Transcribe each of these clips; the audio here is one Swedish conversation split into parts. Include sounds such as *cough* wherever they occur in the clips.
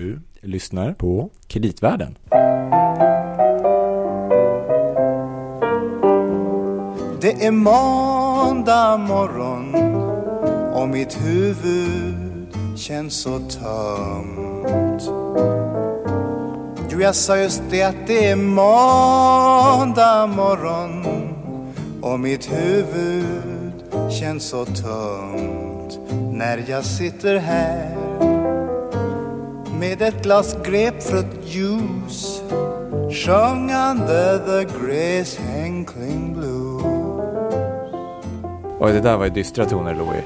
Du lyssnar på Kreditvärlden. Det är måndag morgon och mitt huvud känns så tömt. Jo, jag sa just det att det är måndag morgon och mitt huvud känns så tömt när jag sitter här med ett glas grapefruktjuice sjungande the Grace Hankling Blues. Oj, det där var ju dystra toner Louie.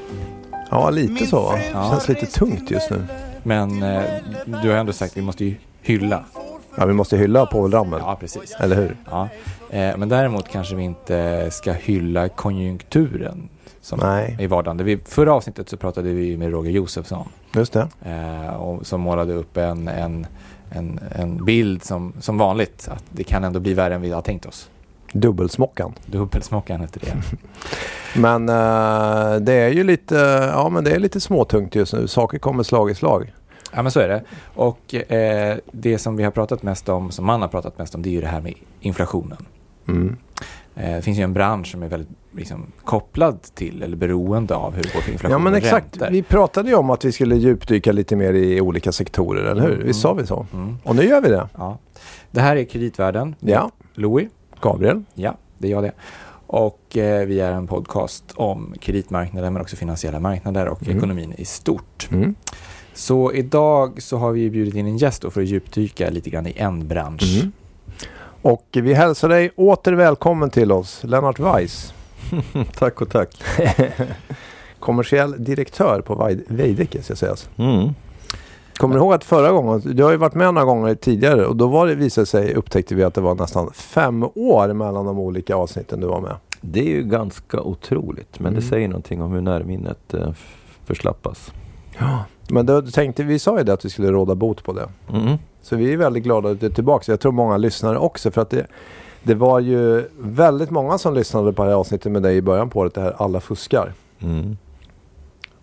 Ja, lite så va? Ja. Känns lite tungt just nu. Men eh, du har ändå sagt att vi måste ju hylla. Ja, vi måste hylla Povel Ramel. Ja, precis. Eller hur? Ja. Eh, men däremot kanske vi inte ska hylla konjunkturen som Nej. i vardagen. Vi, förra avsnittet så pratade vi med Roger Josefsson Just det. eh, och, som målade upp en, en, en, en bild som, som vanligt att det kan ändå bli värre än vi har tänkt oss. Dubbelsmockan. Dubbelsmockan heter det. *laughs* Men eh, det är ju lite, ja men det är lite småtungt just nu. Saker kommer slag i slag. Ja men så är det. Och eh, det som vi har pratat mest om, som man har pratat mest om, det är ju det här med inflationen. Mm. Eh, det finns ju en bransch som är väldigt liksom, kopplad till eller beroende av hur det går för inflation Ja men exakt. räntor. Vi pratade ju om att vi skulle djupdyka lite mer i olika sektorer, eller hur? Mm. Visst sa vi så? Mm, Och nu gör vi det. ja. Det här är Kreditvärlden. Ja. Louis. Gabriel. Ja, det är jag det. Och eh, vi är en podcast om kreditmarknaden men också finansiella marknader och Mm. ekonomin i stort. Mm. Så idag så har vi bjudit in en gäst för att djupdyka lite grann i en bransch. Mm. Och vi hälsar dig åter välkommen till oss, Lennart Weiss. *laughs* tack och tack. *laughs* Kommersiell direktör på Veid- Veidekke ska sägas. Mm. Kommer du ihåg att förra gången, du har ju varit med några gånger tidigare och då var det, visade sig, upptäckte vi att det var nästan fem år mellan de olika avsnitten du var med. Det är ju ganska otroligt men Mm. det säger någonting om hur närminnet eh, förslappas. Men då tänkte vi sa ju det att vi skulle råda bot på det. Mm. Så vi är väldigt glada att du är tillbaka. Jag tror många lyssnare också för att det, det var ju väldigt många som lyssnade på det här avsnittet med dig i början på året, det här Alla fuskar. Mm.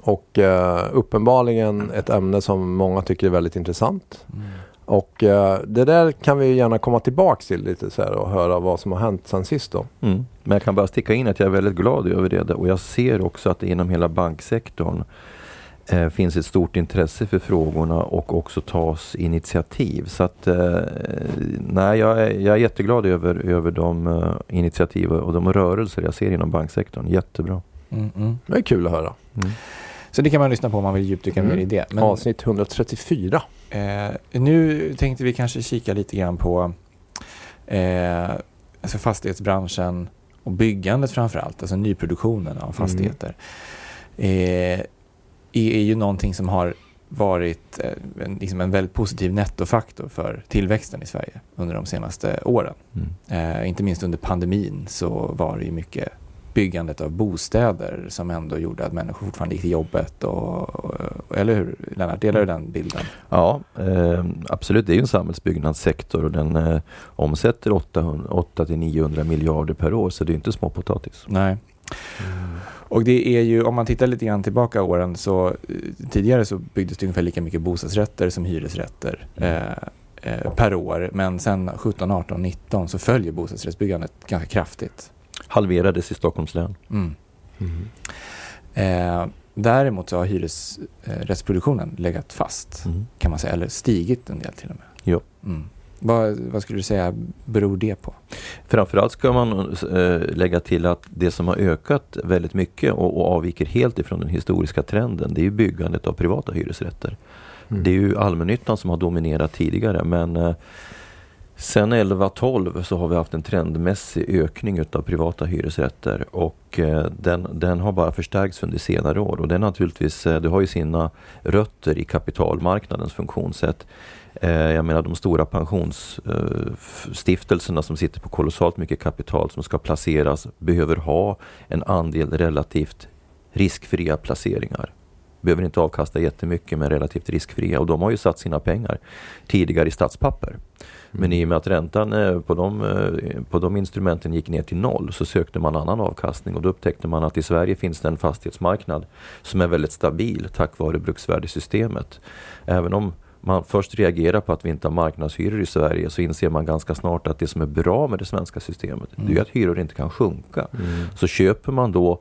Och eh, uppenbarligen ett ämne som många tycker är väldigt intressant. Mm. Och eh, det där kan vi gärna komma tillbaka till lite så här och höra vad som har hänt sen sist då. Mm. Men jag kan bara sticka in att jag är väldigt glad över det och jag ser också att inom hela banksektorn eh, finns ett stort intresse för frågorna och också tas initiativ. Så att eh, nej, jag är, jag är jätteglad över, över de eh, initiativ och de rörelser jag ser inom banksektorn. Jättebra. Mm, mm. Det är kul att höra. Mm. Så det kan man lyssna på om man vill djupdyka Mm. mer i det. Men, Avsnitt 134. Eh, nu tänkte vi kanske kika lite grann på eh, alltså fastighetsbranschen och byggandet framför allt, alltså nyproduktionen av fastigheter. Eh, är, ju någonting som har varit eh, en, liksom en väldigt positiv nettofaktor för tillväxten i Sverige under de senaste åren. Mm. Eh, inte minst under pandemin så var det ju mycket byggandet av bostäder som ändå gjorde att människor fortfarande gick till jobbet. Och, och, eller hur Lennart, delar du den bilden? Ja, eh, absolut. Det är ju en samhällsbyggnadssektor och den eh, omsätter 800-900 miljarder per år så det är inte småpotatis. Nej. Och det är ju, om man tittar lite grann tillbaka åren så eh, tidigare så byggdes det ungefär lika mycket bostadsrätter som hyresrätter eh, eh, per år. Men sen 17, 18, 19 så följer bostadsrättsbyggandet ganska kraftigt. Halverades i Stockholms län. Mm. Eh, däremot så har hyresrättsproduktionen legat fast Mm. kan man säga, eller stigit en del till och med. Jo. Vad, vad skulle du säga beror det på? Framförallt ska man eh, lägga till att det som har ökat väldigt mycket och, och avviker helt ifrån den historiska trenden det är ju byggandet av privata hyresrätter. Mm. Det är ju allmännyttan som har dominerat tidigare men eh, sen 11-12 så har vi haft en trendmässig ökning utav privata hyresrätter och eh, den, den har bara förstärkts under senare år och det är naturligtvis, det har ju sina rötter i kapitalmarknadens funktionssätt. Eh, jag menar de stora pensionsstiftelserna som sitter på kolossalt mycket kapital som ska placeras behöver ha en andel relativt riskfria placeringar. Behöver inte avkasta jättemycket men relativt riskfria och de har ju satt sina pengar tidigare i statspapper. Men i och med att räntan eh, på de, eh, på de instrumenten gick ner till noll så sökte man annan avkastning och då upptäckte man att i Sverige finns det en fastighetsmarknad som är väldigt stabil tack vare bruksvärdessystemet. Även om man först reagerar på att vi inte har marknadshyror i Sverige så inser man ganska snart att det som är bra med det svenska systemet det är Mm. att hyror inte kan sjunka. Så köper man då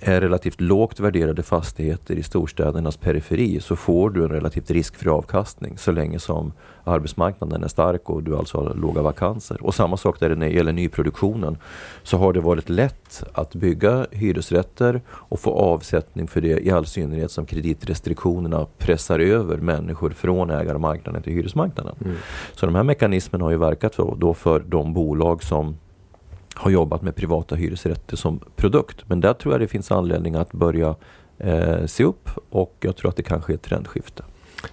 eh, relativt lågt värderade fastigheter i storstädernas periferi så får du en relativt riskfri avkastning så länge som arbetsmarknaden är stark och du alltså har låga vakanser. Och samma sak där när det gäller nyproduktionen så har det varit lätt att bygga hyresrätter och få avsättning för det i all synnerhet som kreditrestriktionerna pressar över människor från ägarmarknaden till hyresmarknaden. Mm. Så de här mekanismerna har ju verkat för, då för de bolag som har jobbat med privata hyresrätter som produkt. Men där tror jag det finns anledning att börja eh, se upp och jag tror att det kan ske ett trendskifte.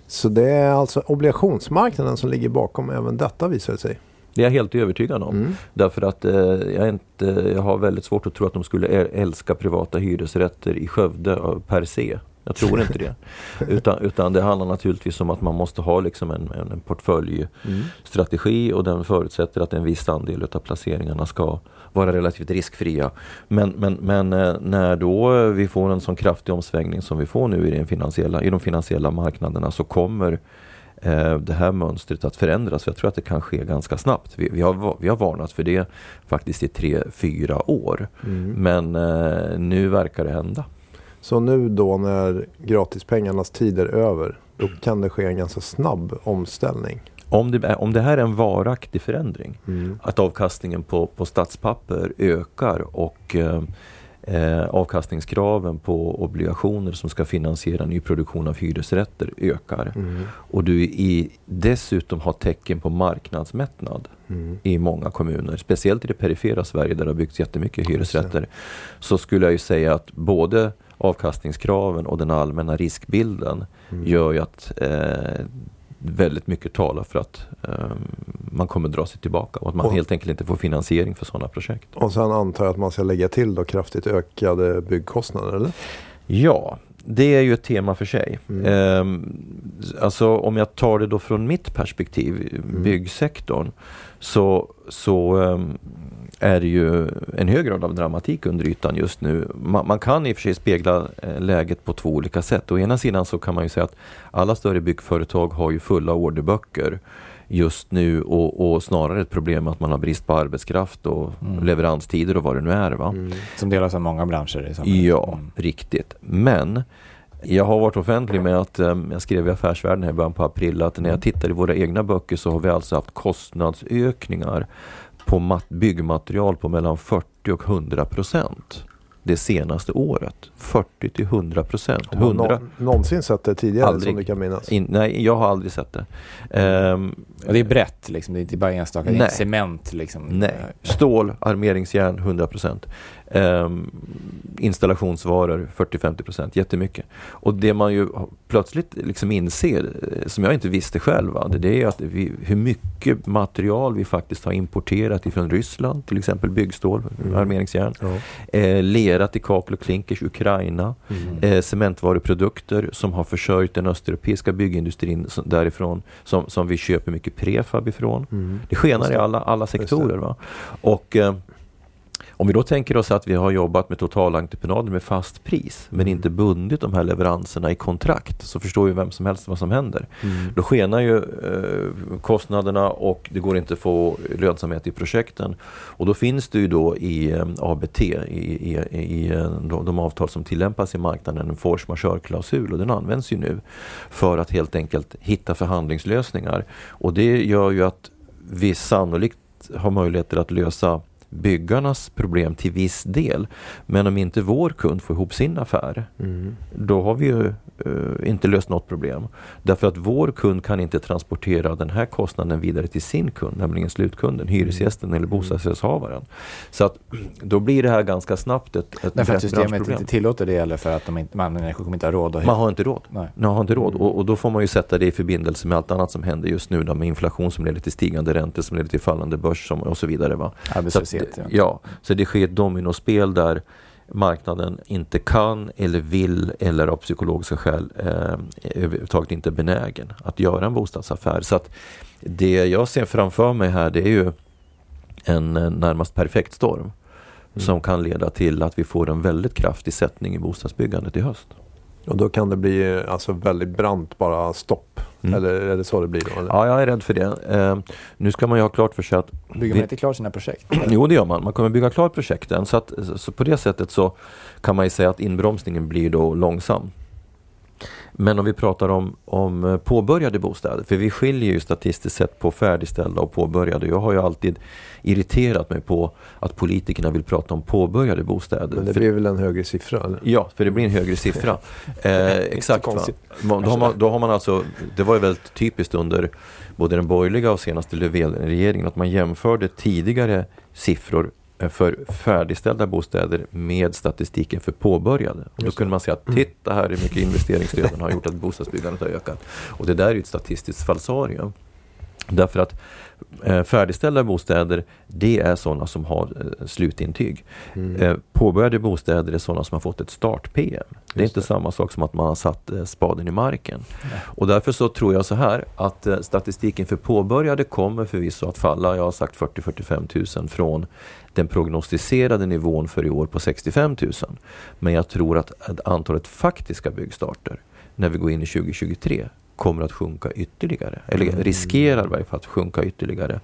Så det är alltså obligationsmarknaden som ligger bakom även detta visar det sig. Det är jag helt övertygad om. Mm. Därför att eh, jag, är inte, jag har väldigt svårt att tro att de skulle älska privata hyresrätter i Skövde eh, per se. Jag tror inte det. *laughs* Utan, utan det handlar naturligtvis om att man måste ha liksom en, en, en portföljstrategi och den förutsätter att en viss andel av placeringarna ska vara relativt riskfria. Men, men, men eh, när då vi får en sån kraftig omsvängning som vi får nu i, den finansiella, i de finansiella marknaderna så kommer eh, det här mönstret att förändras. Jag tror att det kan ske ganska snabbt. Vi, vi, har, vi har varnat för det faktiskt i tre, fyra år. Mm. Men eh, nu verkar det hända. Så nu då när gratispengarnas tid är över då kan det ske en ganska snabb omställning. Om det, om det här är en varaktig förändring, Mm. att avkastningen på, på statspapper ökar och eh, eh, avkastningskraven på obligationer som ska finansiera nyproduktion av hyresrätter ökar Mm. och du i, dessutom har tecken på marknadsmättnad Mm. i många kommuner, speciellt i det perifera Sverige där det har byggts jättemycket hyresrätter, så skulle jag ju säga att både avkastningskraven och den allmänna riskbilden Mm. gör ju att eh, väldigt mycket talar för att eh, man kommer dra sig tillbaka och att man Och- helt enkelt inte får finansiering för sådana projekt. Och sen antar jag att man ska lägga till då kraftigt ökade byggkostnader eller? Ja, det är ju ett tema för sig. Mm. Ehm, alltså om jag tar det då från mitt perspektiv, Mm. byggsektorn, så, så ehm, är det ju en hög grad av dramatik under ytan just nu. Man, man kan i och för sig spegla eh, läget på två olika sätt. Å ena sidan så kan man ju säga att alla större byggföretag har ju fulla orderböcker just nu och, och snarare ett problem att man har brist på arbetskraft och Mm. leveranstider och vad det nu är. Va? Mm. Som delas av många branscher i samhället. Ja, Mm. riktigt. Men jag har varit offentlig med att, um, jag skrev i Affärsvärlden här i början på april, att när jag tittar i våra egna böcker så har vi alltså haft kostnadsökningar på mat- byggmaterial på mellan 40 och 100 procent det senaste året. 40 till 100 procent. Har man 100, nå- någonsin sett det tidigare Aldrig. som du kan minnas? in, nej, jag har aldrig sett det. Ehm, Och det är brett liksom, det är inte bara enstaka, det är Nej. inte cement liksom. Nej, stål, armeringsjärn 100%. Um, installationsvaror 40-50%, jättemycket. Och det man ju plötsligt liksom inser, eh, som jag inte visste själv, va, det, är att vi, hur mycket material vi faktiskt har importerat ifrån Ryssland, till exempel byggstål, Mm. armeringsjärn. Ja. Eh, lera till kakel och klinkers, Ukraina. Mm. Eh, cementvaruprodukter som har försörjt den östeuropeiska byggindustrin som, därifrån, som, som vi köper mycket prefab ifrån. Mm. Det skenar i alla, alla sektorer. Va? Och eh, om vi då tänker oss att vi har jobbat med totalentreprenader med fast pris men Mm. inte bundit de här leveranserna i kontrakt så förstår ju vem som helst vad som händer. Mm. Då skenar ju eh, kostnaderna och det går inte att få lönsamhet i projekten. Och då finns det ju då i eh, ABT, i, i, i eh, de, de avtal som tillämpas i marknaden, en force majeure-klausul och den används ju nu för att helt enkelt hitta förhandlingslösningar. Och det gör ju att vi sannolikt har möjligheter att lösa byggarnas problem till viss del. Men om inte vår kund får ihop sin affär, Mm. då har vi ju eh, inte löst något problem. Därför att vår kund kan inte transportera den här kostnaden vidare till sin kund, nämligen slutkunden, hyresgästen eller bostadsrättshavaren. Så att då blir det här ganska snabbt ett, ett Därför att systemet inte tillåter det eller för att de inte, man, människor kommer inte ha råd Man har inte råd. Nej. Man har inte råd och, och då får man ju sätta det i förbindelse med allt annat som händer just nu då, med inflation som leder till stigande räntor som leder till fallande börs som, och så vidare. Va? Arbetslöshet. Så, ja. ja, så det sker ett dominospel där marknaden inte kan eller vill eller av psykologiska skäl eh, överhuvudtaget inte är benägen att göra en bostadsaffär. Så att det jag ser framför mig här det är ju en eh, närmast perfekt storm Mm. som kan leda till att vi får en väldigt kraftig sättning i bostadsbyggandet i höst. Och då kan det bli alltså väldigt brant bara stopp. Mm. Eller är det så det blir då? Eller? Ja, jag är rädd för det. Eh, nu ska man ju ha klart för sig att Bygger man inte klart sina projekt? *clears throat* Jo, det gör man. Man kommer bygga klart projekten. Så, att, så på det sättet så kan man ju säga att inbromsningen blir då långsam. Men om vi pratar om, om eh, påbörjade bostäder, för vi skiljer ju statistiskt sett på färdigställda och påbörjade. Jag har ju alltid irriterat mig på att politikerna vill prata om påbörjade bostäder. Men det För- blir väl en högre siffra? Eller? Ja, för det blir en högre siffra. *laughs* Eh, exakt. Va? Då, har man, då har man alltså, det var ju väldigt typiskt under både den borgerliga och senaste Löfven-regeringen att man jämförde tidigare siffror för färdigställda bostäder med statistiken för påbörjade. Och då kunde man säga att titta här hur mycket investeringsstöden har gjort *laughs* att bostadsbyggandet har ökat. Och det där är ju ett statistiskt falsarium. Därför att eh, färdigställda bostäder, det är sådana som har eh, slutintyg. Mm. Eh, påbörjade bostäder är sådana som har fått ett start-PM. Det är inte det. samma sak som att man har satt eh, spaden i marken. Nej. Och därför så tror jag så här att eh, statistiken för påbörjade kommer förvisso att falla. Jag har sagt 40-45 000 från den prognostiserade nivån för i år på 65 000. Men jag tror att antalet faktiska byggstarter när vi går in i 2023 kommer att sjunka ytterligare. Eller Mm. riskerar i varje fall att sjunka ytterligare.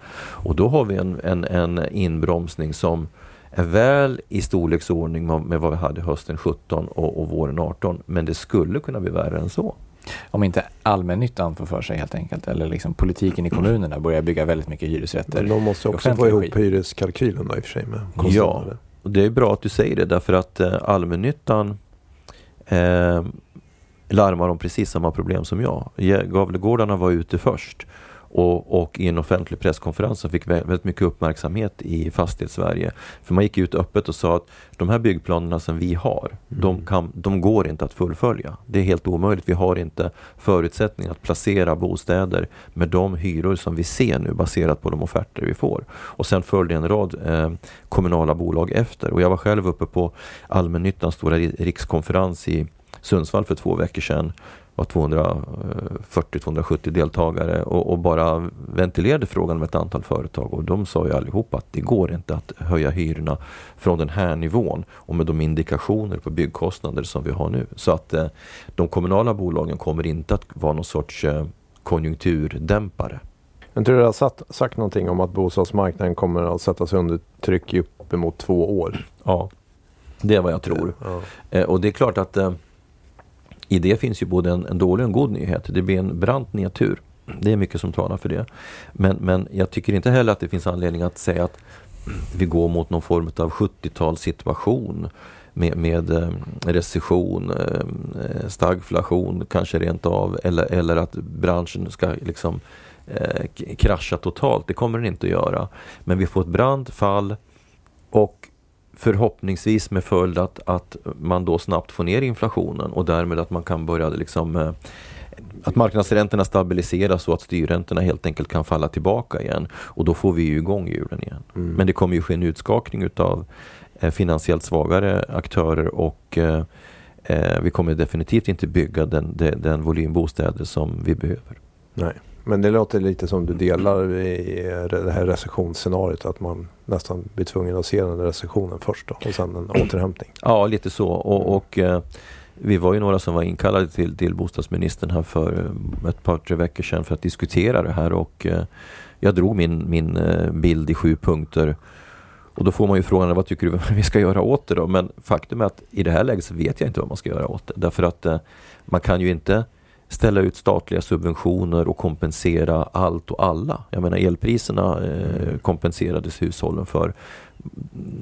Och då har vi en, en, en inbromsning som är väl i storleksordning med med vad vi hade hösten 17 och, och våren 18. Men det skulle kunna bli värre än så. Om inte allmännyttan får för sig helt enkelt, eller liksom politiken i kommunerna börjar bygga väldigt mycket hyresrätter. Men de måste också få ihop hyreskalkylen då i och för sig med Ja, kostnader. och det är bra att du säger det därför att eh, allmännyttan eh, larmar om precis samma problem som jag. Gavlegårdarna var ute först och, och i en offentlig presskonferens som fick vä- väldigt mycket uppmärksamhet i Fastighetssverige. För man gick ut öppet och sa att de här byggplanerna som vi har, de, Mm. kan, de går inte att fullfölja. Det är helt omöjligt. Vi har inte förutsättningar att placera bostäder med de hyror som vi ser nu baserat på de offerter vi får. Och sen följde en rad eh, kommunala bolag efter. Och jag var själv uppe på allmännyttans stora ri- rikskonferens i Sundsvall för två veckor sedan. Var 240-270 deltagare och, och bara ventilerade frågan med ett antal företag och de sa ju allihop att det går inte att höja hyrorna från den här nivån och med de indikationer på byggkostnader som vi har nu. Så att eh, de kommunala bolagen kommer inte att vara någon sorts eh, konjunkturdämpare. Men tror du har satt, sagt någonting om att bostadsmarknaden kommer att sättas under tryck i uppemot två år? Ja, det är vad jag tror. Ja. Eh, och det är klart att eh, i det finns ju både en, en dålig och en god nyhet. Det blir en brant nedtur. Det är mycket som talar för det. Men, men jag tycker inte heller att det finns anledning att säga att vi går mot någon form av 70-talssituation med, med eh, recession, eh, stagflation kanske rent av eller, eller att branschen ska liksom eh, krascha totalt. Det kommer den inte att göra. Men vi får ett brant fall och förhoppningsvis med följd att, att man då snabbt får ner inflationen och därmed att man kan börja liksom eh, att marknadsräntorna stabiliseras och att styrräntorna helt enkelt kan falla tillbaka igen. Och då får vi ju igång hjulen igen. Mm. Men det kommer ju ske en utskakning utav eh, finansiellt svagare aktörer och eh, eh, vi kommer definitivt inte bygga den, den, den volym bostäder som vi behöver. Nej. Men det låter lite som du delar i det här recessionsscenariot. Att man nästan blir tvungen att se den där recessionen först då, och sen en återhämtning. *clears throat* Ja, lite så. Och, och eh, vi var ju några som var inkallade till, till bostadsministern här för eh, ett par, tre veckor sedan för att diskutera det här och eh, jag drog min, min bild i sju punkter. Och då får man ju frågan, vad tycker du *laughs* vi ska göra åt det då? Men faktum är att i det här läget så vet jag inte vad man ska göra åt det. Därför att man kan ju inte ställa ut statliga subventioner och kompensera allt och alla. Jag menar elpriserna eh, kompenserades hushållen för.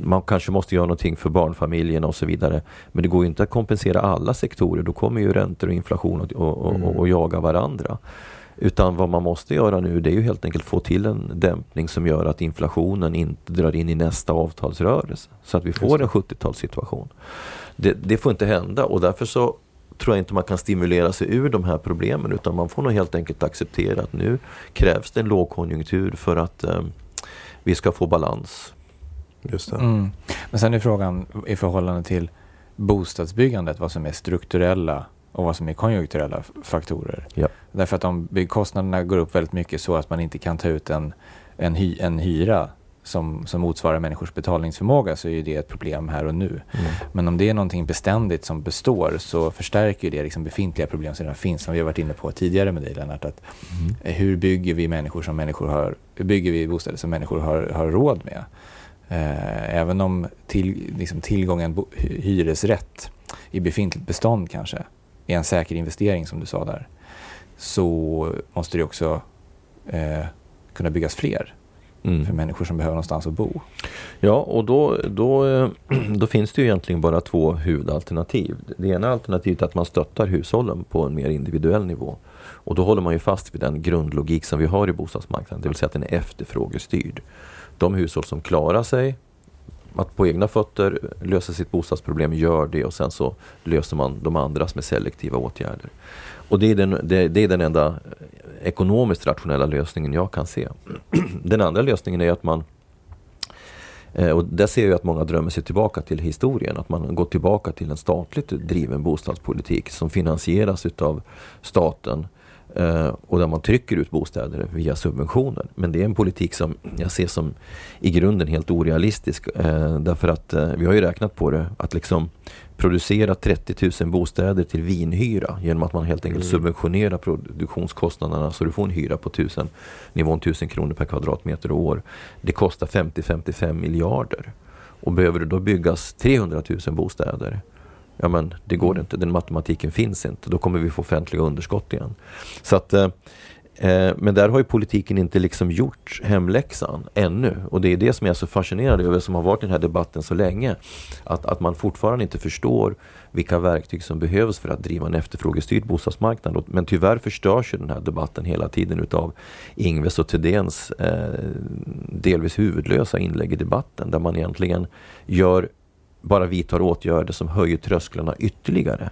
Man kanske måste göra någonting för barnfamiljerna och så vidare. Men det går inte att kompensera alla sektorer. Då kommer ju räntor och inflation att och, och, och, och jaga varandra. Utan vad man måste göra nu det är ju helt enkelt få till en dämpning som gör att inflationen inte drar in i nästa avtalsrörelse. Så att vi får en 70-talssituation. Det, det får inte hända och därför så tror jag inte man kan stimulera sig ur de här problemen utan man får nog helt enkelt acceptera att nu krävs det en lågkonjunktur för att eh, vi ska få balans. Just det. Mm. Men sen är frågan i förhållande till bostadsbyggandet vad som är strukturella och vad som är konjunkturella faktorer. Ja. Därför att om byggkostnaderna går upp väldigt mycket så att man inte kan ta ut en, en, hy, en hyra som, som motsvarar människors betalningsförmåga så är det ett problem här och nu. Mm. Men om det är någonting beständigt som består så förstärker det liksom befintliga problem som redan finns, som vi har varit inne på tidigare med dig Lennart. Att, Mm. eh, hur bygger vi människor som människor har, bygger vi bostäder som människor har, har råd med? Eh, även om till, liksom tillgången bo, hy- hyresrätt i befintligt bestånd kanske är en säker investering som du sa där, så måste det också eh, kunna byggas fler Mm. för människor som behöver någonstans att bo. Ja, och då, då, eh, *clears throat* då finns det ju egentligen bara två huvudalternativ. Det ena alternativet är att man stöttar hushållen på en mer individuell nivå. Och då håller man ju fast vid den grundlogik som vi har i bostadsmarknaden, det vill säga att den är efterfrågestyrd. De hushåll som klarar sig att på egna fötter lösa sitt bostadsproblem gör det och sen så löser man de andras med selektiva åtgärder. Och det är den, det, det är den enda ekonomiskt rationella lösningen jag kan se. *clears throat* Den andra lösningen är att man eh, Och där ser jag att många drömmer sig tillbaka till historien, att man går tillbaka till en statligt driven bostadspolitik som finansieras utav staten eh, och där man trycker ut bostäder via subventioner. Men det är en politik som jag ser som i grunden helt orealistisk eh, därför att eh, vi har ju räknat på det att liksom producera 30 000 bostäder till vinhyra genom att man helt enkelt Mm. subventionerar produktionskostnaderna så du får en hyra på 1000, nivån 1000 kronor per kvadratmeter och år. Det kostar 50-55 miljarder. Och behöver det då byggas 300 000 bostäder, ja men det går inte, den matematiken finns inte. Då kommer vi få offentliga underskott igen. Så att, eh, eh, men där har ju politiken inte liksom gjort hemläxan ännu. Och det är det som jag är så fascinerad över som har varit i den här debatten så länge. Att, att man fortfarande inte förstår vilka verktyg som behövs för att driva en efterfrågestyrd bostadsmarknad. Men tyvärr förstörs ju den här debatten hela tiden utav Ingves och Thedéens eh, delvis huvudlösa inlägg i debatten där man egentligen gör, bara vidtar åtgärder som höjer trösklarna ytterligare.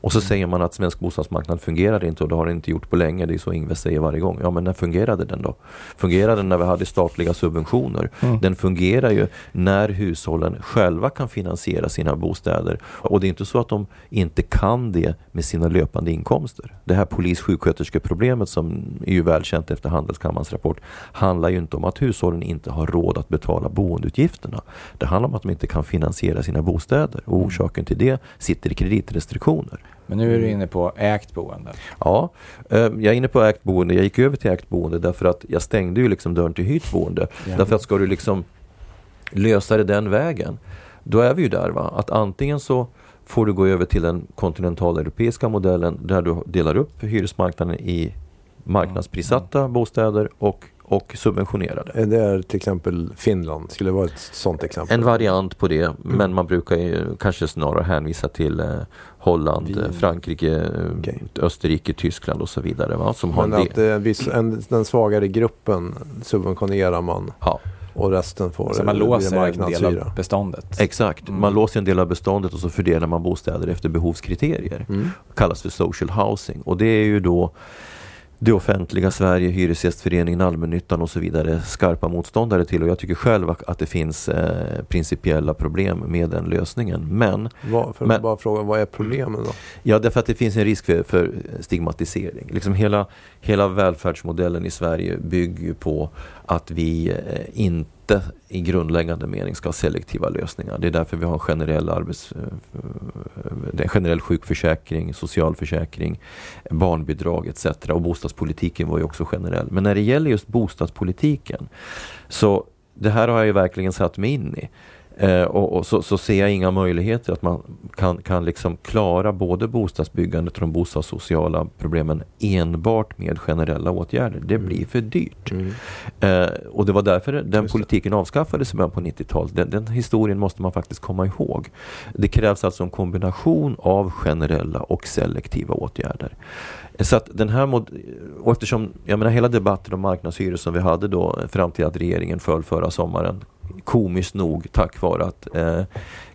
Och så säger man att svensk bostadsmarknad fungerar inte och det har den inte gjort på länge. Det är så Ingves säger varje gång. Ja men när fungerade den då? Fungerade den när vi hade statliga subventioner? Mm. Den fungerar ju när hushållen själva kan finansiera sina bostäder. Och det är inte så att de inte kan det med sina löpande inkomster. Det här polis sjuksköterskeproblemet som är ju välkänt efter Handelskammarens rapport handlar ju inte om att hushållen inte har råd att betala boendeutgifterna. Det handlar om att de inte kan finansiera sina bostäder och orsaken till det sitter i kreditrestriktioner. Men nu är du inne på ägt boende. Ja, eh, jag är inne på ägt boende. Jag gick över till ägt boende därför att jag stängde ju liksom dörren till hyrt boende. Ja. Därför att ska du liksom lösa det den vägen, då är vi ju där va. Att antingen så får du gå över till den kontinentaleuropeiska modellen där du delar upp hyresmarknaden i marknadsprissatta bostäder och, och subventionerade. Är det till exempel Finland? Skulle det vara ett sånt exempel? En variant på det, men man brukar ju kanske snarare hänvisa till eh, Holland, Wien. eh, Frankrike, eh, Okej. Österrike, Tyskland och så vidare. Va? Som har Men en att det är viss, en, den svagare gruppen subventionerar man Ja, och resten får Så man låser en del av beståndet. exakt. Mm. Man låser en del av beståndet och så fördelar man bostäder efter behovskriterier. Mm. kallas för social housing. Och det är ju då det offentliga Sverige, Hyresgästföreningen, allmännyttan och så vidare skarpa motståndare till. Och jag tycker själv att det finns eh, principiella problem med den lösningen. Men Vad, för Men- bara fråga, vad är problemen då? Ja, därför att det finns en risk för, för stigmatisering. Liksom hela, hela välfärdsmodellen i Sverige bygger ju på att vi eh, inte i grundläggande mening ska ha selektiva lösningar. Det är därför vi har en generell, arbets, eh, eh, en generell sjukförsäkring, socialförsäkring, barnbidrag etc. Och bostadspolitiken var ju också generell. Men när det gäller just bostadspolitiken så det här har jag ju verkligen satt mig in i. Eh, och, och så, så ser jag inga möjligheter att man kan, kan liksom klara både bostadsbyggandet och de bostadssociala problemen enbart med generella åtgärder. Det Mm. blir för dyrt. Mm. Eh, och det var därför den Just det. politiken avskaffades i början på 90-talet. Den, den historien måste man faktiskt komma ihåg. Det krävs alltså en kombination av generella och selektiva åtgärder. Så att den här mod- och eftersom, jag menar hela debatten om marknadshyror som vi hade då fram till att regeringen föll förra sommaren komiskt nog tack vare att eh,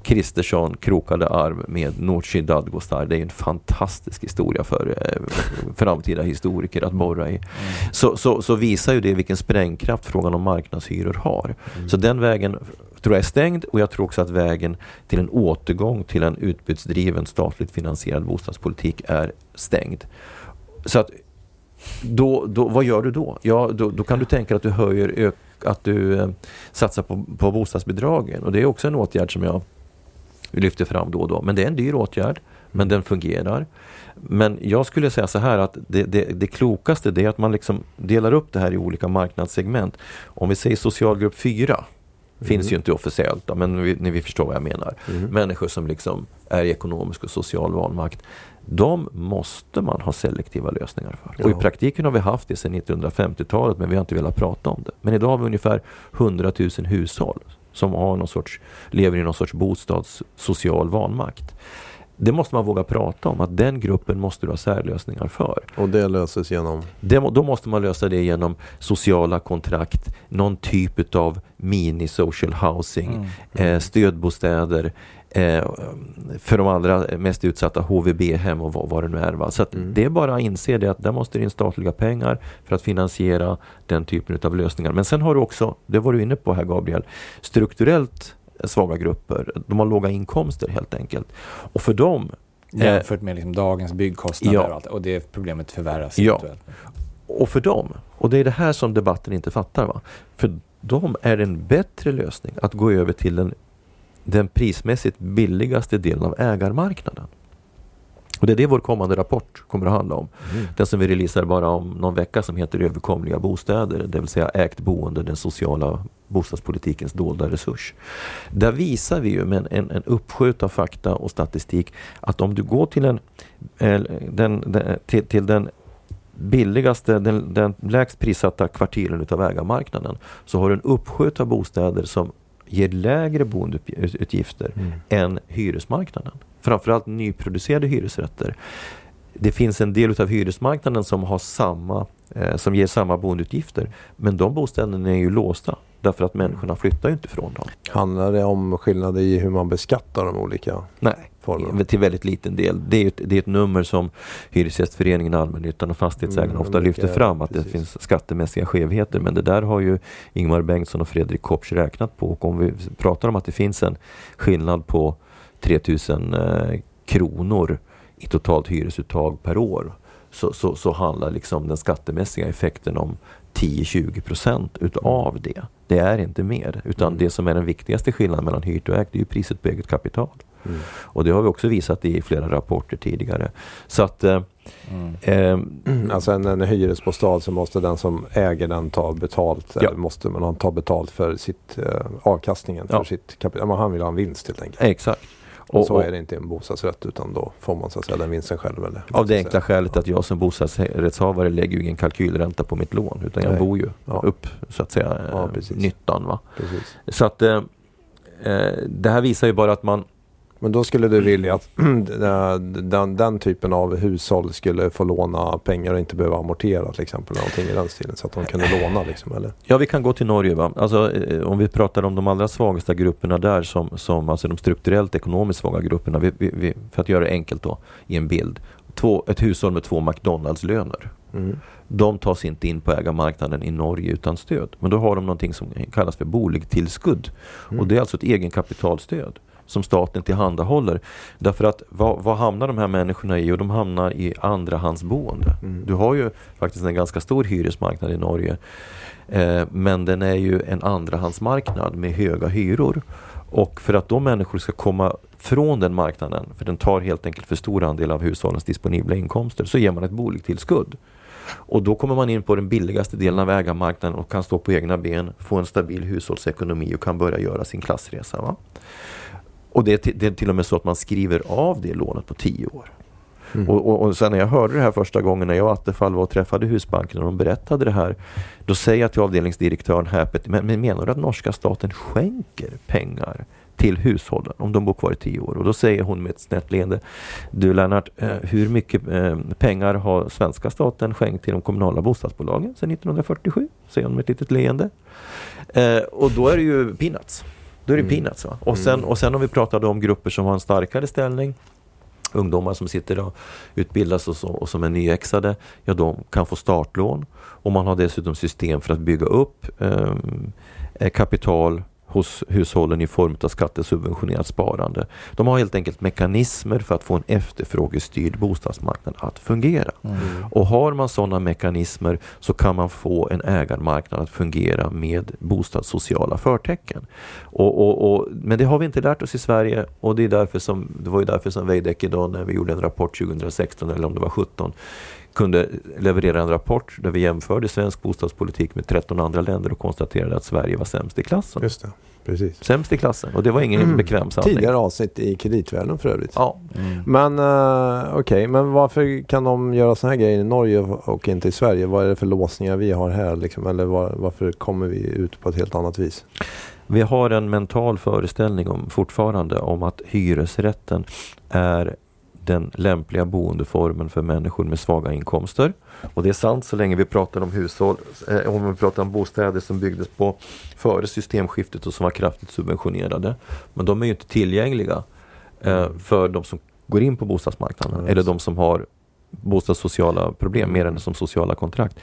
Kristersson krokade arm med Nooshi Dadgostar. Det är en fantastisk historia för eh, framtida historiker att borra i. Så, så, så visar ju det vilken sprängkraft frågan om marknadshyror har. Mm. Så den vägen tror jag är stängd och jag tror också att vägen till en återgång till en utbudsdriven statligt finansierad bostadspolitik är stängd. Så att då, då, vad gör du då? Ja, då, då kan du tänka att du höjer, ök, att du eh, satsar på, på bostadsbidragen och det är också en åtgärd som jag lyfter fram då och då. Men det är en dyr åtgärd, men den fungerar. Men jag skulle säga så här att det, det, det klokaste det är att man liksom delar upp det här i olika marknadssegment. Om vi säger socialgrupp 4 Finns ju inte officiellt, då, men vi, ni vi förstår vad jag menar. Mm. Människor som liksom är i ekonomisk och social vanmakt. De måste man ha selektiva lösningar för. Och i praktiken har vi haft det sedan 1950-talet men vi har inte velat prata om det. Men idag har vi ungefär 100 000 hushåll som har någon sorts, lever i någon sorts bostadssocial vanmakt. Det måste man våga prata om, att den gruppen måste du ha särlösningar för. Och det löses genom? Det, då måste man lösa det genom sociala kontrakt, någon typ av mini-social housing, Mm. eh, stödbostäder, eh, för de allra mest utsatta HVB-hem och vad, vad det nu är. Va? Så att Mm. det är bara att inse det att där måste det in statliga pengar för att finansiera den typen av lösningar. Men sen har du också, det var du inne på här Gabriel, strukturellt svaga grupper. De har låga inkomster helt enkelt. Och för dem eh, Jämfört med liksom dagens byggkostnader Ja. och allt. Och det problemet förvärras Ja. eventuellt. Och för dem, och det är det här som debatten inte fattar, va? för dem är det en bättre lösning att gå över till den, den prismässigt billigaste delen av ägarmarknaden. Och det är det vår kommande rapport kommer att handla om. Den som vi releasar bara om någon vecka som heter Överkomliga bostäder, det vill säga ägt boende, den sociala bostadspolitikens dolda resurs. Där visar vi ju med en, en, en av fakta och statistik att om du går till, en, eh, den, den, till, till den billigaste, den, den lägst prissatta kvarteren utav ägarmarknaden så har du en uppsjö av bostäder som ger lägre boendeutgifter Mm. än hyresmarknaden. Framförallt nyproducerade hyresrätter. Det finns en del utav hyresmarknaden som, har samma, eh, som ger samma boendeutgifter. Men de bostäderna är ju låsta därför att människorna flyttar ju inte från dem. Handlar det om skillnader i hur man beskattar de olika Nej, formerna? till väldigt liten del. Det är, ett, det är ett nummer som Hyresgästföreningen, Allmännyttan och Fastighetsägarna Mm, ofta lyfter fram att det precis. finns skattemässiga skevheter. Men det där har ju Ingmar Bengtsson och Fredrik Kopsch räknat på. Och om vi pratar om att det finns en skillnad på 3000 eh, kronor i totalt hyresuttag per år så, så, så handlar liksom den skattemässiga effekten om 10-20 procent utav det. Det är inte mer. Utan Mm. det som är den viktigaste skillnaden mellan hyrt och ägt det är ju priset på eget kapital. Mm. Och det har vi också visat i flera rapporter tidigare. Så att eh, Mm. eh, *clears throat* Alltså en, en hyresbostad så måste den som äger den ta betalt. Ja. Måste man ta betalt för sitt eh, avkastningen. För Ja. sitt kapital. Han vill ha en vinst helt enkelt. exakt. Och, så är det inte i en bostadsrätt utan då får man så att säga den vinsten själv. Eller, av det enkla skälet att jag som bostadsrättshavare lägger ju ingen kalkylränta på mitt lån. Utan jag Nej. bor ju Ja. upp så att säga Ja, precis. nyttan. Va? Precis. Så att eh, eh, det här visar ju bara att man Men då skulle du vilja att *clears throat* den, den typen av hushåll skulle få låna pengar och inte behöva amortera till exempel. Någonting i den stilen. Så att de kunde låna liksom. Eller? Ja, vi kan gå till Norge. Va? Alltså, eh, om vi pratar om de allra svagaste grupperna där, som, som alltså de strukturellt ekonomiskt svaga grupperna, vi, vi, vi, för att göra det enkelt då, i en bild. Två, ett hushåll med två McDonalds-löner. Mm. De tas inte in på ägarmarknaden i Norge utan stöd. Men då har de någonting som kallas för boligtillskudd. Mm. Och det är alltså ett egenkapitalstöd som staten tillhandahåller. Därför att vad, vad hamnar de här människorna i? Jo, de hamnar i andrahandsboende. Mm. Du har ju faktiskt en ganska stor hyresmarknad i Norge. Eh, men den är ju en andrahandsmarknad med höga hyror. Och för att de människor ska komma från den marknaden, för den tar helt enkelt för stor andel av hushållens disponibla inkomster, så ger man ett boligtillskudd. Och då kommer man in på den billigaste delen av ägarmarknaden och kan stå på egna ben, få en stabil hushållsekonomi och kan börja göra sin klassresa. Va? Och det är, till, det är till och med så att man skriver av det lånet på tio år. Mm. Och, och, och sen när jag hörde det här första gången när jag och Attefall var och träffade Husbanken och de berättade det här. Då säger jag till avdelningsdirektören häpet, men, men menar du att norska staten skänker pengar till hushållen om de bor kvar i tio år? Och då säger hon med ett snett leende, du Lennart, eh, hur mycket eh, pengar har svenska staten skänkt till de kommunala bostadsbolagen sedan 1947? Säger hon med ett litet leende. Eh, och då är det ju peanuts. Då är det Mm. peanuts. Va? Och, sen, Mm. och sen om vi pratade om grupper som har en starkare ställning ungdomar som sitter och utbildas och, så, och som är nyexade, ja de kan få startlån och man har dessutom system för att bygga upp ehm, eh, kapital hos hushållen i form av skattesubventionerat sparande. De har helt enkelt mekanismer för att få en efterfrågestyrd bostadsmarknad att fungera. Mm. Och har man sådana mekanismer så kan man få en ägarmarknad att fungera med bostadssociala förtecken. Och, och, och, men det har vi inte lärt oss i Sverige och det, är därför som, det var ju därför som Veidekke då när vi gjorde en rapport 2016 eller om det var 17 kunde leverera en rapport där vi jämförde svensk bostadspolitik med 13 andra länder och konstaterade att Sverige var sämst i klassen. Just det, precis. Sämst i klassen och det var ingen Mm. bekväm sanning. Tidigare avsnitt i kreditvärlden för övrigt. Ja, Mm. Men uh, okej, men varför kan de göra såna här grejer i Norge och inte i Sverige? Vad är det för låsningar vi har här liksom? Eller var, varför kommer vi ut på ett helt annat vis? Vi har en mental föreställning om, fortfarande om att hyresrätten är den lämpliga boendeformen för människor med svaga inkomster. Och det är sant så länge vi pratar om hushåll, eh, om vi pratar om bostäder som byggdes på före systemskiftet och som var kraftigt subventionerade. Men de är ju inte tillgängliga eh, för de som går in på bostadsmarknaden Ja, eller de som har bostadssociala problem mer än som sociala kontrakt.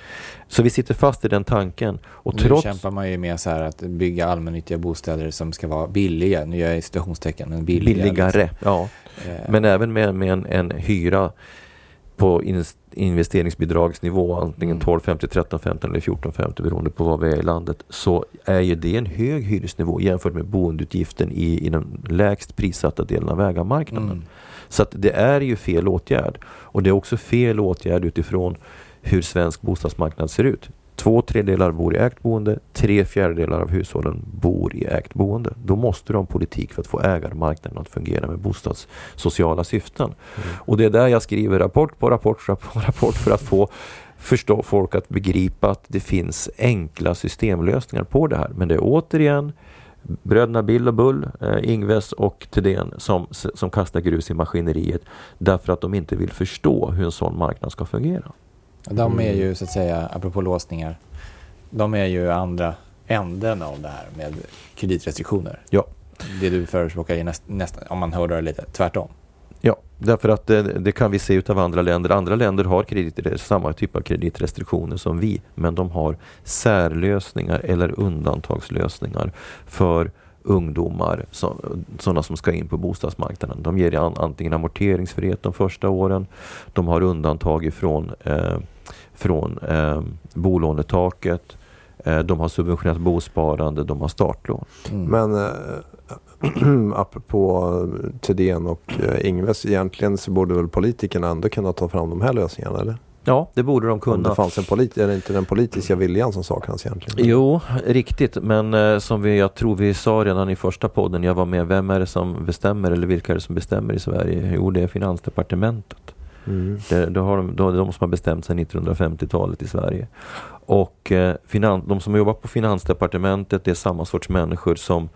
Så vi sitter fast i den tanken. Och nu trots kämpar man ju med så här att bygga allmännyttiga bostäder som ska vara billiga. Nu gör jag citationstecken, men billiga. billigare. Ja. liksom. Eh, Men även med, med en, en hyra på in, investeringsbidragsnivå, antingen Mm. 1250, 1350 eller 1450 beroende på var vi är i landet, så är ju det en hög hyresnivå jämfört med boendeutgiften i, i den lägst prissatta delen av ägarmarknaden. mm. Så att det är ju fel åtgärd. Och det är också fel åtgärd utifrån hur svensk bostadsmarknad ser ut. Två tredjedelar bor i ägt boende, tre fjärdedelar av hushållen bor i ägt boende. Då måste du ha en politik för att få ägarmarknaden att fungera med bostadssociala syften. Och det är där jag skriver rapport på rapport på rapport för att få förstå folk att begripa att det finns enkla systemlösningar på det här. Men det är återigen bröderna Bill och Bull, eh, Ingves och Thedéen som, som kastar grus i maskineriet därför att de inte vill förstå hur en sån marknad ska fungera. De är Mm. ju så att säga, apropå låsningar, de är ju andra änden av det här med kreditrestriktioner. Ja. Det du förespråkar är näst, nästan, om man hör det lite, tvärtom. Ja, därför att det, det kan vi se utav andra länder. Andra länder har kredit, samma typ av kreditrestriktioner som vi, men de har särlösningar eller undantagslösningar för ungdomar, så, sådana som ska in på bostadsmarknaden. De ger an, antingen amorteringsfrihet de första åren, de har undantag ifrån eh, från eh, bolånetaket, eh, de har subventionerat bosparande, de har startlån. Mm. Men äh, *clears throat* apropå Thedéen och äh, Ingves, egentligen så borde väl politikerna ändå kunna ta fram de här lösningarna eller? Ja, det borde de Om kunna. det fanns en polit- är det inte den politiska viljan som saknas egentligen? Jo, riktigt. Men eh, som vi, jag tror vi sa redan i första podden, jag var med, vem är det som bestämmer eller vilka är det som bestämmer i Sverige? Jo, det är Finansdepartementet. Mm. Det, det, har de, det är de som har bestämt sig 1950-talet i Sverige. Och eh, finan, de som jobbar på Finansdepartementet det är samma sorts människor som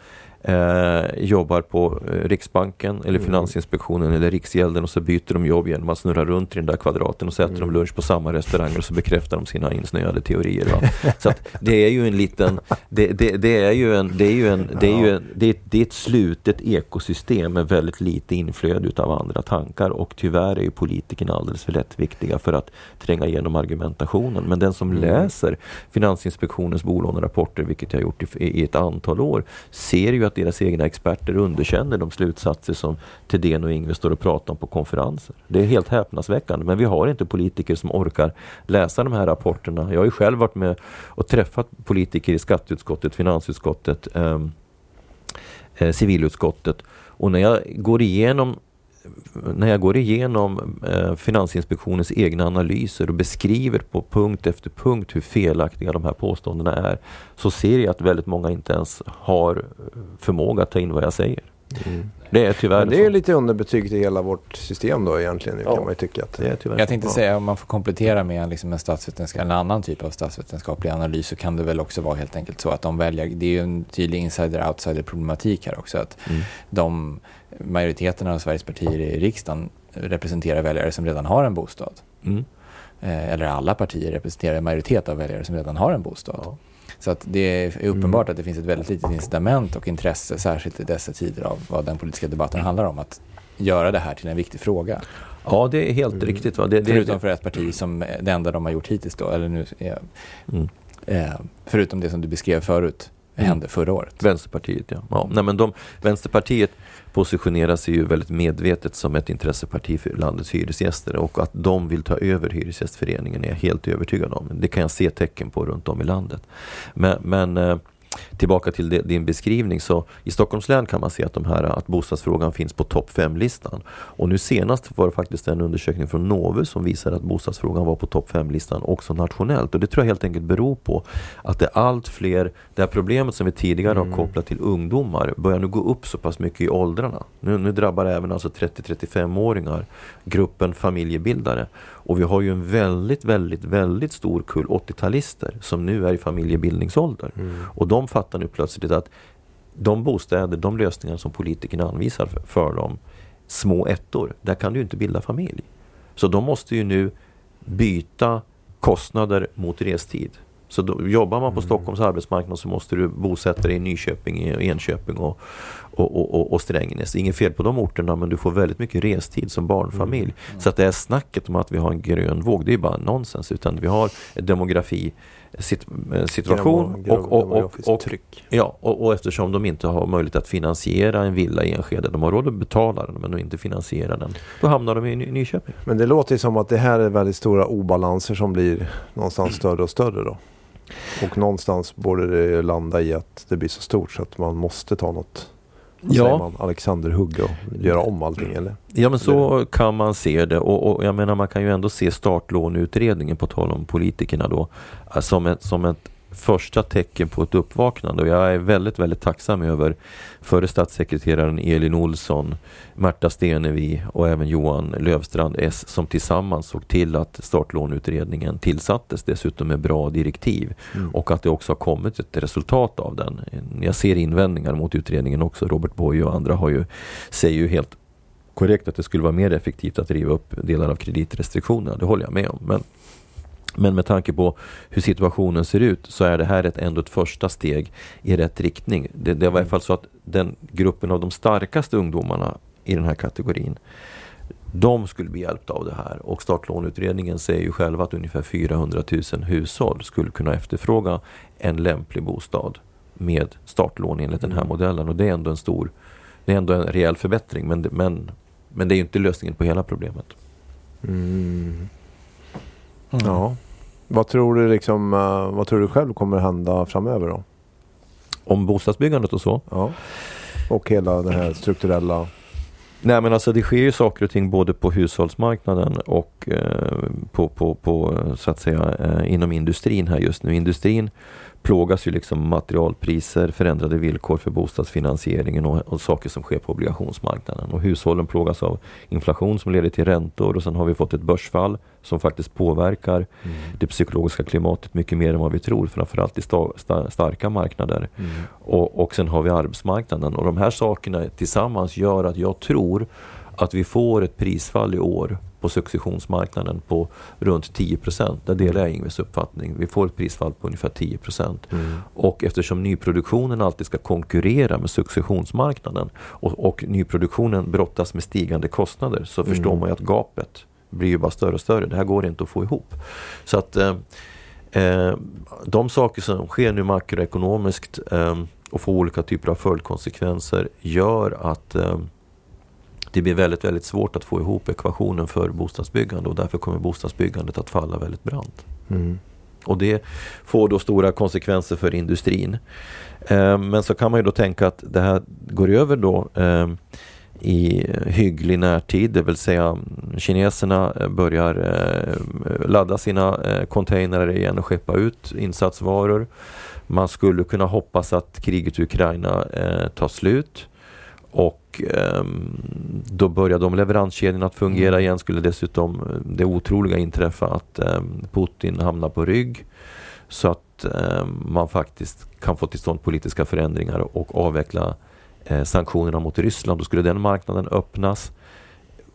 eh, jobbar på eh, Riksbanken eller Mm. Finansinspektionen eller Riksgälden och så byter de jobb genom att snurra runt i den där kvadraten och så äter Mm. de lunch på samma restauranger och så bekräftar de sina insnöade teorier. Va? *laughs* Så att det är ju en liten, det, det, det är ju en, det är ju en, det är ju en, det är, det är ett slutet ekosystem med väldigt lite inflöde utav andra tankar och tyvärr är ju politikerna alldeles för lättviktiga för att tränga igenom argumentationen. Men den som Mm. läser Finansinspektionens bolånerapporter, vilket jag har gjort i, i ett antal år, ser ju att deras egna experter underkänner de slutsatser som Thedéen och Ingves står och pratar om på konferenser. Det är helt häpnadsväckande, men vi har inte politiker som orkar läsa de här rapporterna. Jag har ju själv varit med och träffat politiker i skatteutskottet, finansutskottet, ehm, eh, civilutskottet och när jag går igenom när jag går igenom eh, Finansinspektionens egna analyser och beskriver på punkt efter punkt hur felaktiga de här påståendena är så ser jag att väldigt många inte ens har förmåga att ta in vad jag säger. Mm. Det är tyvärr Men det är ju så. lite underbetyg till hela vårt system då egentligen, Ja. kan man ju tycka. Att, Det är tyvärr Jag tänkte så. säga om man får komplettera med en, liksom en statsvetenskap, en annan typ av statsvetenskaplig analys så kan det väl också vara helt enkelt så att de väljer, det är ju en tydlig insider-outsider problematik här också. Att Mm. de, majoriteten av Sveriges partier i riksdagen representerar väljare som redan har en bostad. Mm. Eh, eller alla partier representerar en majoritet av väljare som redan har en bostad. Ja. Så att det är uppenbart att det finns ett väldigt litet incitament och intresse, särskilt i dessa tider av vad den politiska debatten handlar om, att göra det här till en viktig fråga. ja, det är helt Mm. riktigt. Va? Det, det, Förutom för ett parti som det enda de har gjort hittills då, eller nu, eh, Mm. eh, förutom det som du beskrev förut, hände förra året. Vänsterpartiet ja. ja. Nej, men de, Vänsterpartiet positionerar sig ju väldigt medvetet som ett intresseparti för landets hyresgäster och att de vill ta över Hyresgästföreningen är jag helt övertygad om. Det kan jag se tecken på runt om i landet. Men, men eh, tillbaka till din beskrivning så i Stockholms län kan man se att, de här, att bostadsfrågan finns på topp 5-listan. Och nu senast var det faktiskt en undersökning från Novus som visar att bostadsfrågan var på topp 5-listan också nationellt. Och det tror jag helt enkelt beror på att det är allt fler, det här problemet som vi tidigare mm. har kopplat till ungdomar börjar nu gå upp så pass mycket i åldrarna. Nu, nu drabbar även alltså 30-35-åringar, gruppen familjebildare. Och vi har ju en väldigt, väldigt, väldigt stor kull 80-talister som nu är i familjebildningsålder. Mm. Och de fattar nu plötsligt att de bostäder, de lösningar som politikerna anvisar för, för dem, små ettor, där kan du inte bilda familj. Så de måste ju nu byta kostnader mot restid. Så då, jobbar man på mm. Stockholms arbetsmarknad så måste du bosätta dig i Nyköping, Enköping och, och, och, och, och Strängnäs. Inget fel på de orterna men du får väldigt mycket restid som barnfamilj. Mm. Mm. Så att det är snacket om att vi har en grön våg, det är bara nonsens. Utan vi har demografi sit, situation grön, och, och, och, och, tryck. Ja, och, eftersom de inte har möjlighet att finansiera en villa i Enskede, de har råd att betala den men de inte finansiera den, då hamnar de i Nyköping. Men det låter ju som att det här är väldigt stora obalanser som blir någonstans *clears throat* större och större då. Och någonstans borde det landa i att det blir så stort så att man måste ta något ja. säger man, Alexander Hugge och göra om allting eller? Ja men så kan man se det och, och jag menar man kan ju ändå se startlåneutredningen på tal om politikerna då som ett, som ett första tecken på ett uppvaknande och jag är väldigt, väldigt tacksam över före statssekreteraren Elin Olsson, Märta Stenevi och även Johan Lövstrand S som tillsammans såg till att startlåneutredningen tillsattes dessutom med bra direktiv mm. och att det också har kommit ett resultat av den. Jag ser invändningar mot utredningen också. Robert Boye och andra har ju, säger ju helt korrekt att det skulle vara mer effektivt att riva upp delar av kreditrestriktionerna. Det håller jag med om. Men men med tanke på hur situationen ser ut så är det här ett, ändå ett första steg i rätt riktning. Det, det var i alla fall så att den gruppen av de starkaste ungdomarna i den här kategorin de skulle bli hjälpta av det här och startlåneutredningen säger ju själva att ungefär 400 000 hushåll skulle kunna efterfråga en lämplig bostad med startlån enligt den här mm. modellen och det är ändå en stor, det är ändå en rejäl förbättring men, men, men det är ju inte lösningen på hela problemet. Mm. Mm. Ja. Vad tror du liksom, uh, vad tror du själv kommer hända framöver då? Om bostadsbyggandet och så? Ja. Och hela det här strukturella Nej men alltså det sker ju saker och ting både på hushållsmarknaden och eh, på, på, på så att säga eh, inom industrin här just nu. Industrin plågas ju liksom materialpriser, förändrade villkor för bostadsfinansieringen och, och, saker som sker på obligationsmarknaden. Och hushållen plågas av inflation som leder till räntor och sen har vi fått ett börsfall som faktiskt påverkar mm. det psykologiska klimatet mycket mer än vad vi tror, framförallt i sta, sta, starka marknader. Mm. Och, och sen har vi arbetsmarknaden och de här sakerna tillsammans gör att jag tror att vi får ett prisfall i år på successionsmarknaden på runt 10 Där delar jag Ingves uppfattning. Vi får ett prisfall på ungefär 10 mm. Och eftersom nyproduktionen alltid ska konkurrera med successionsmarknaden och, och nyproduktionen brottas med stigande kostnader så mm. förstår man ju att gapet blir ju bara större och större. Det här går inte att få ihop. Så att eh, eh de saker som sker nu makroekonomiskt eh, och får olika typer av följdkonsekvenser gör att eh, det blir väldigt, väldigt svårt att få ihop ekvationen för bostadsbyggande och därför kommer bostadsbyggandet att falla väldigt brant. Mm. Och det får då stora konsekvenser för industrin. Eh, men så kan man ju då tänka att det här går över då eh, i hygglig närtid, det vill säga kineserna eh, börjar eh, ladda sina eh, containrar igen och skeppa ut insatsvaror. Man skulle kunna hoppas att kriget i Ukraina eh, tar slut och um, då börjar de leveranskedjorna att fungera mm. igen. Skulle dessutom eh, det otroliga inträffa att um, Putin hamnar på rygg. Så att um, man faktiskt kan få till stånd politiska förändringar och avveckla eh, sanktionerna mot Ryssland. Då skulle den marknaden öppnas.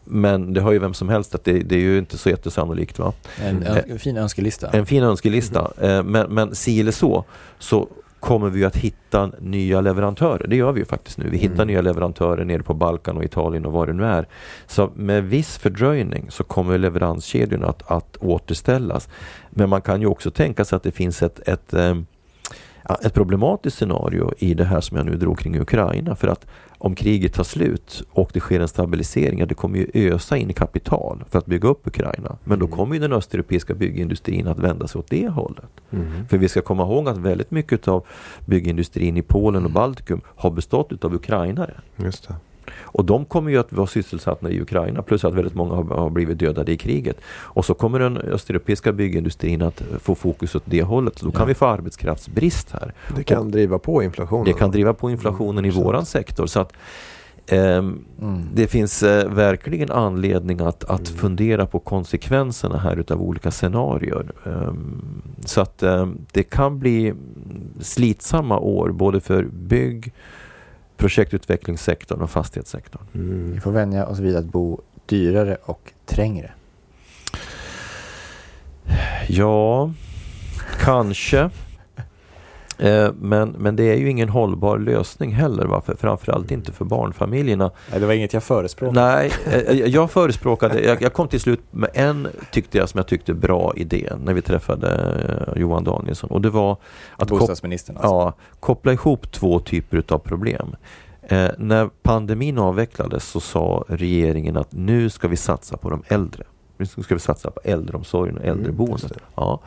Men det har ju vem som helst att det, det är ju inte så jättesannolikt. Va? En, en, en fin önskelista. En fin önskelista. Mm. Eh, men, men si eller så, så kommer vi att hitta nya leverantörer. Det gör vi ju faktiskt nu. Vi hittar mm. nya leverantörer nere på Balkan och Italien och vad det nu är. Så med viss fördröjning så kommer leveranskedjorna att, att återställas. Men man kan ju också tänka sig att det finns ett, ett, eh, ett problematiskt scenario i det här som jag nu drog kring Ukraina. För att om kriget tar slut och det sker en stabilisering, ja, det kommer ju ösa in kapital för att bygga upp Ukraina. Men då Mm. kommer ju den östeuropeiska byggindustrin att vända sig åt det hållet. Mm. För vi ska komma ihåg att väldigt mycket av byggindustrin i Polen och Baltikum har bestått av ukrainare. Just det. Och de kommer ju att vara sysselsatta i Ukraina plus att väldigt många har, blivit dödade i kriget. Och så kommer den östeuropeiska byggindustrin att få fokus åt det hållet. Då kan Ja. vi få arbetskraftsbrist här. Det kan driva på inflationen. Det kan driva på inflationen Mm, i våran sektor. Så att ehm, Mm. det finns eh, verkligen anledning att, att Mm. fundera på konsekvenserna här utav olika scenarier. Ehm, så att ehm, det kan bli slitsamma år både för bygg, projektutvecklingssektorn och fastighetssektorn. Mm. Vi får vänja oss vid att bo dyrare och trängre. Ja, kanske. Eh, Men, men det är ju ingen hållbar lösning heller. Va? För, framförallt inte för barnfamiljerna. Nej, det var inget jag förespråkade. Nej, *laughs* eh, jag förespråkade, jag, jag kom till slut med en tyckte jag som jag tyckte bra idé när vi träffade eh, Johan Danielsson. Och det var att Bostadsministern alltså. ja, koppla ihop två typer av problem. Eh, när pandemin avvecklades så sa regeringen att nu ska vi satsa på de äldre. Nu ska vi satsa på äldreomsorgen och Mm, äldreboendet. det. ja.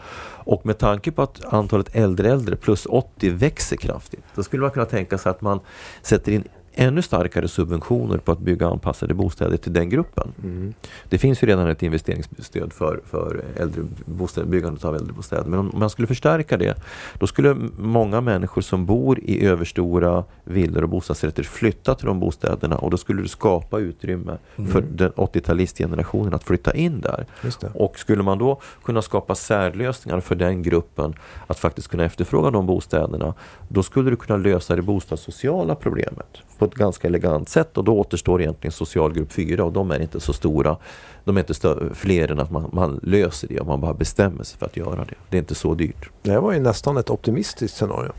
Och med tanke på att antalet äldre äldre plus 80 växer kraftigt. Då skulle man kunna tänka sig att man sätter in ännu starkare subventioner på att bygga anpassade bostäder till den gruppen. Mm. Det finns ju redan ett investeringsstöd för, för äldrebostäder, byggandet av äldrebostäder. Men om man skulle förstärka det, då skulle många människor som bor i överstora villor och bostadsrätter flytta till de bostäderna och då skulle det skapa utrymme Mm. för den 80-talistgenerationen att flytta in där. Och skulle man då kunna skapa särlösningar för den gruppen att faktiskt kunna efterfråga de bostäderna, då skulle du kunna lösa det bostadssociala problemet på ett ganska elegant sätt och då återstår egentligen socialgrupp 4 och de är inte så stora. De är inte fler än att man, man löser det om man bara bestämmer sig för att göra det. Det är inte så dyrt. Det här var ju nästan ett optimistiskt scenario.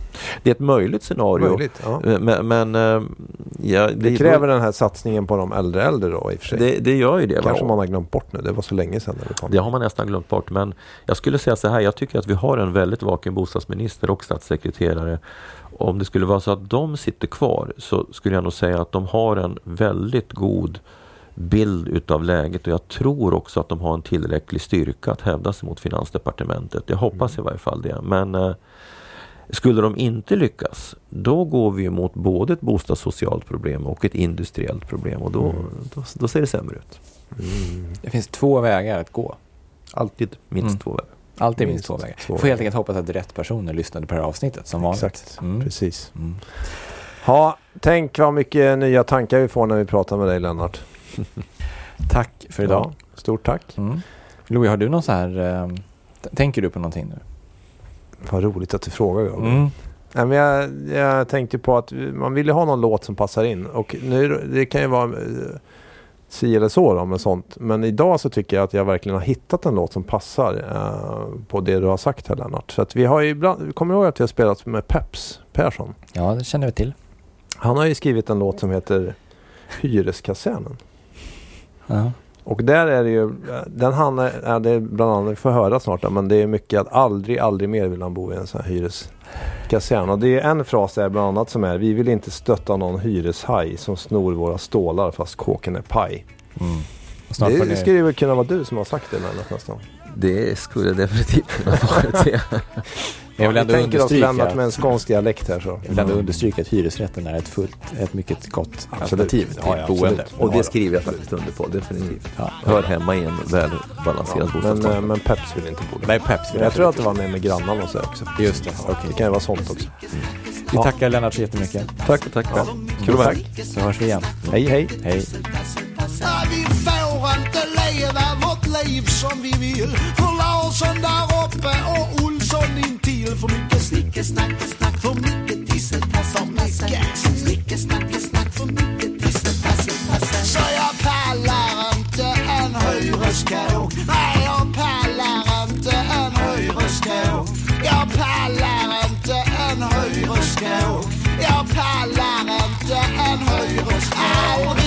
Det är ett möjligt scenario. Möjligt, ja. Men, men eh, ja, Det kräver den här satsningen på de äldre äldre då i och för sig. det, det gör ju det. va? kanske man har glömt bort nu. Det var så länge sedan. Det. Det har man nästan glömt bort. Men jag skulle säga så här, jag tycker att vi har en väldigt vaken bostadsminister och statssekreterare. Om det skulle vara så att de sitter kvar så skulle jag nog säga att de har en väldigt god bild utav läget och jag tror också att de har en tillräcklig styrka att hävda sig mot Finansdepartementet. Jag hoppas i varje fall det. Men eh, skulle de inte lyckas, då går vi mot både ett bostadssocialt problem och ett industriellt problem och då, Mm. då, då ser det sämre ut. Mm. Det finns två vägar att gå. Alltid minst Mm. två vägar. Alltid minst Minst två vägar. två får helt enkelt hoppas att rätt personer lyssnade på det här avsnittet som vanligt. Exakt, Mm. precis. Mm. Ja, tänk vad mycket nya tankar vi får när vi pratar med dig Lennart. *laughs* Tack för idag. Ja, stort tack. Mm. Louis, har du någon så här... Eh, tänker du på någonting nu? Vad roligt att du frågar. Gabriel. Mm. Nej, men jag, jag tänkte på att man vill ju ha någon låt som passar in. Och nu, det kan ju vara eh, si eller så då med sånt. Men idag så tycker jag att jag verkligen har hittat en låt som passar eh, på det du har sagt här Lennart. Så att vi har ju ibland, kommer du ihåg att vi har spelat med Peps Persson? Ja, det känner vi till. Han har ju skrivit en låt som heter Hyreskasernen. Ja. Och där är det ju, den han är, är det bland annat, vi får höra snart men det är mycket att aldrig, aldrig mer vill han bo i en sån här hyreskasern. Och det är en fras där bland annat som är, vi vill inte stötta någon hyreshaj som snor våra stålar fast kåken är paj. Mm. Det ni... skulle ju kunna vara du som har sagt det Lennart nästan. Det skulle definitivt kunna vara det. *laughs* Jag vill vi ändå tänker oss Lennart med en skånsk dialekt här så. jag vill ändå understryka att hyresrätten är ett, fullt, ett mycket gott alternativ till Ja, ja, boende. Och det skriver jag faktiskt under på, definitivt. Ja. Hör hemma i en välbalanserad Men, bostadsmarknad. eh, men Peps vill inte bo där. Nej, Peps. Men jag tror att det var med med grannarna och så också. Just det, okej. Det kan ju vara sånt också. Vi tackar Lennart så jättemycket. Tack, tack. Ja. Kul att vara här. Så hörs vi igen. Hej hej! Hej. Vi får inte leva vårt liv som vi vill. För Larsson där uppe och Olsson intill. För mycket snicke, snacke, snack, för mycket tisseltass, för mycket. Snicke, snacke, snack, för mycket tisseltass, tass. Så jag pallar inte en hyreskåk. Nej, jag pallar inte en hyreskåk. Jag pallar inte en hyreskåk. Jag pallar inte en hyreskåk.